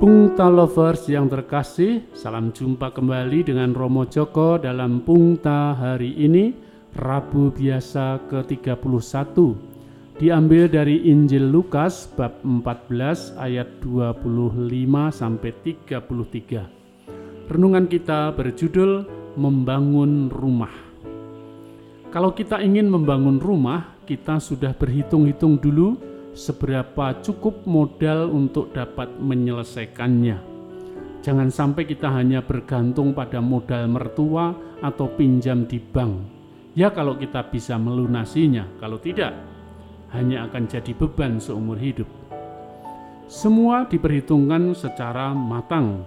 Pungta Lovers yang terkasih, salam jumpa kembali dengan Romo Joko dalam Pungta hari ini, Rabu biasa ke-31. Diambil dari Injil Lukas bab 14 ayat 25 sampai 33. Renungan kita berjudul Membangun Rumah. Kalau kita ingin membangun rumah, kita sudah berhitung-hitung dulu seberapa cukup modal untuk dapat menyelesaikannya. Jangan sampai kita hanya bergantung pada modal mertua atau pinjam di bank. Ya kalau kita bisa melunasinya, kalau tidak hanya akan jadi beban seumur hidup. Semua diperhitungkan secara matang,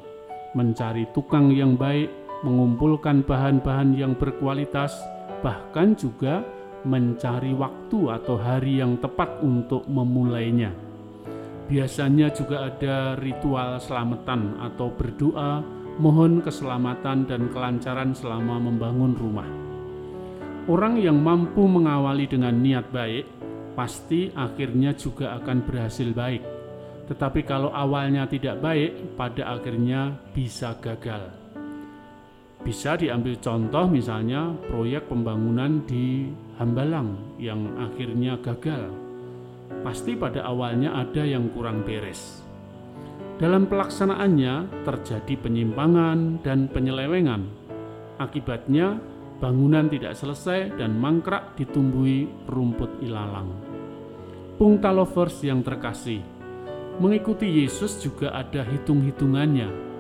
mencari tukang yang baik, mengumpulkan bahan-bahan yang berkualitas, bahkan juga mencari waktu atau hari yang tepat untuk memulainya. Biasanya juga ada ritual selamatan atau berdoa mohon keselamatan dan kelancaran selama membangun rumah. Orang yang mampu mengawali dengan niat baik pasti akhirnya juga akan berhasil baik. Tetapi kalau awalnya tidak baik, pada akhirnya bisa gagal. Bisa diambil contoh misalnya proyek pembangunan di Hambalang yang akhirnya gagal. Pasti pada awalnya ada yang kurang beres. Dalam pelaksanaannya terjadi penyimpangan dan penyelewengan. Akibatnya bangunan tidak selesai dan mangkrak ditumbuhi rumput ilalang. Pungta lovers yang terkasih, mengikuti Yesus juga ada hitung-hitungannya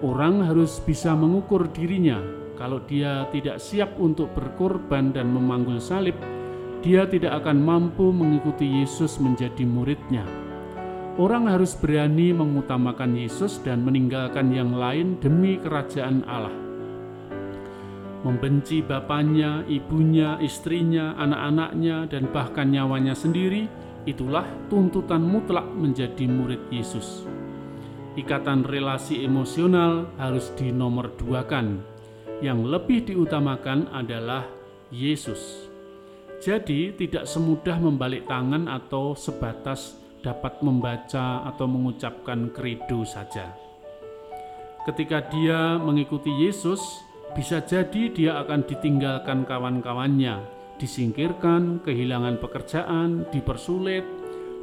Orang harus bisa mengukur dirinya. Kalau dia tidak siap untuk berkorban dan memanggul salib, dia tidak akan mampu mengikuti Yesus menjadi muridnya. Orang harus berani mengutamakan Yesus dan meninggalkan yang lain demi kerajaan Allah. Membenci bapaknya, ibunya, istrinya, anak-anaknya, dan bahkan nyawanya sendiri, itulah tuntutan mutlak menjadi murid Yesus ikatan relasi emosional harus dinomorduakan. Yang lebih diutamakan adalah Yesus. Jadi, tidak semudah membalik tangan atau sebatas dapat membaca atau mengucapkan kredo saja. Ketika dia mengikuti Yesus, bisa jadi dia akan ditinggalkan kawan-kawannya, disingkirkan, kehilangan pekerjaan, dipersulit,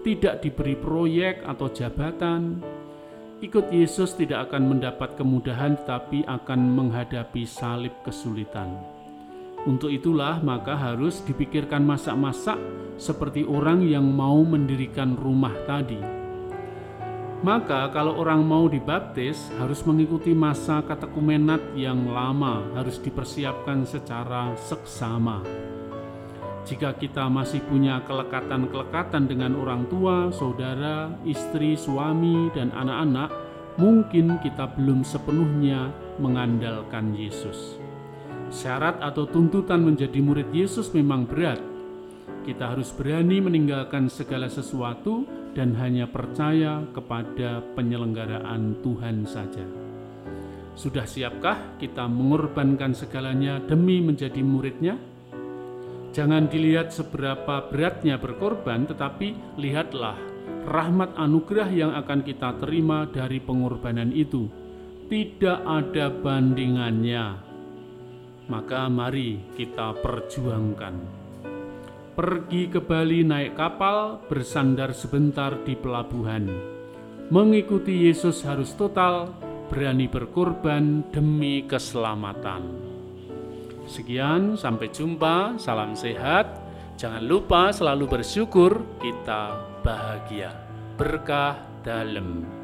tidak diberi proyek atau jabatan, Ikut Yesus tidak akan mendapat kemudahan, tetapi akan menghadapi salib kesulitan. Untuk itulah, maka harus dipikirkan masak-masak seperti orang yang mau mendirikan rumah tadi. Maka, kalau orang mau dibaptis, harus mengikuti masa katekumenat yang lama, harus dipersiapkan secara seksama. Jika kita masih punya kelekatan-kelekatan dengan orang tua, saudara, istri, suami, dan anak-anak, mungkin kita belum sepenuhnya mengandalkan Yesus. Syarat atau tuntutan menjadi murid Yesus memang berat. Kita harus berani meninggalkan segala sesuatu dan hanya percaya kepada penyelenggaraan Tuhan saja. Sudah siapkah kita mengorbankan segalanya demi menjadi muridnya? Jangan dilihat seberapa beratnya berkorban, tetapi lihatlah rahmat anugerah yang akan kita terima dari pengorbanan itu. Tidak ada bandingannya. Maka mari kita perjuangkan. Pergi ke Bali naik kapal, bersandar sebentar di pelabuhan. Mengikuti Yesus harus total, berani berkorban demi keselamatan. Sekian, sampai jumpa. Salam sehat. Jangan lupa selalu bersyukur, kita bahagia. Berkah dalam.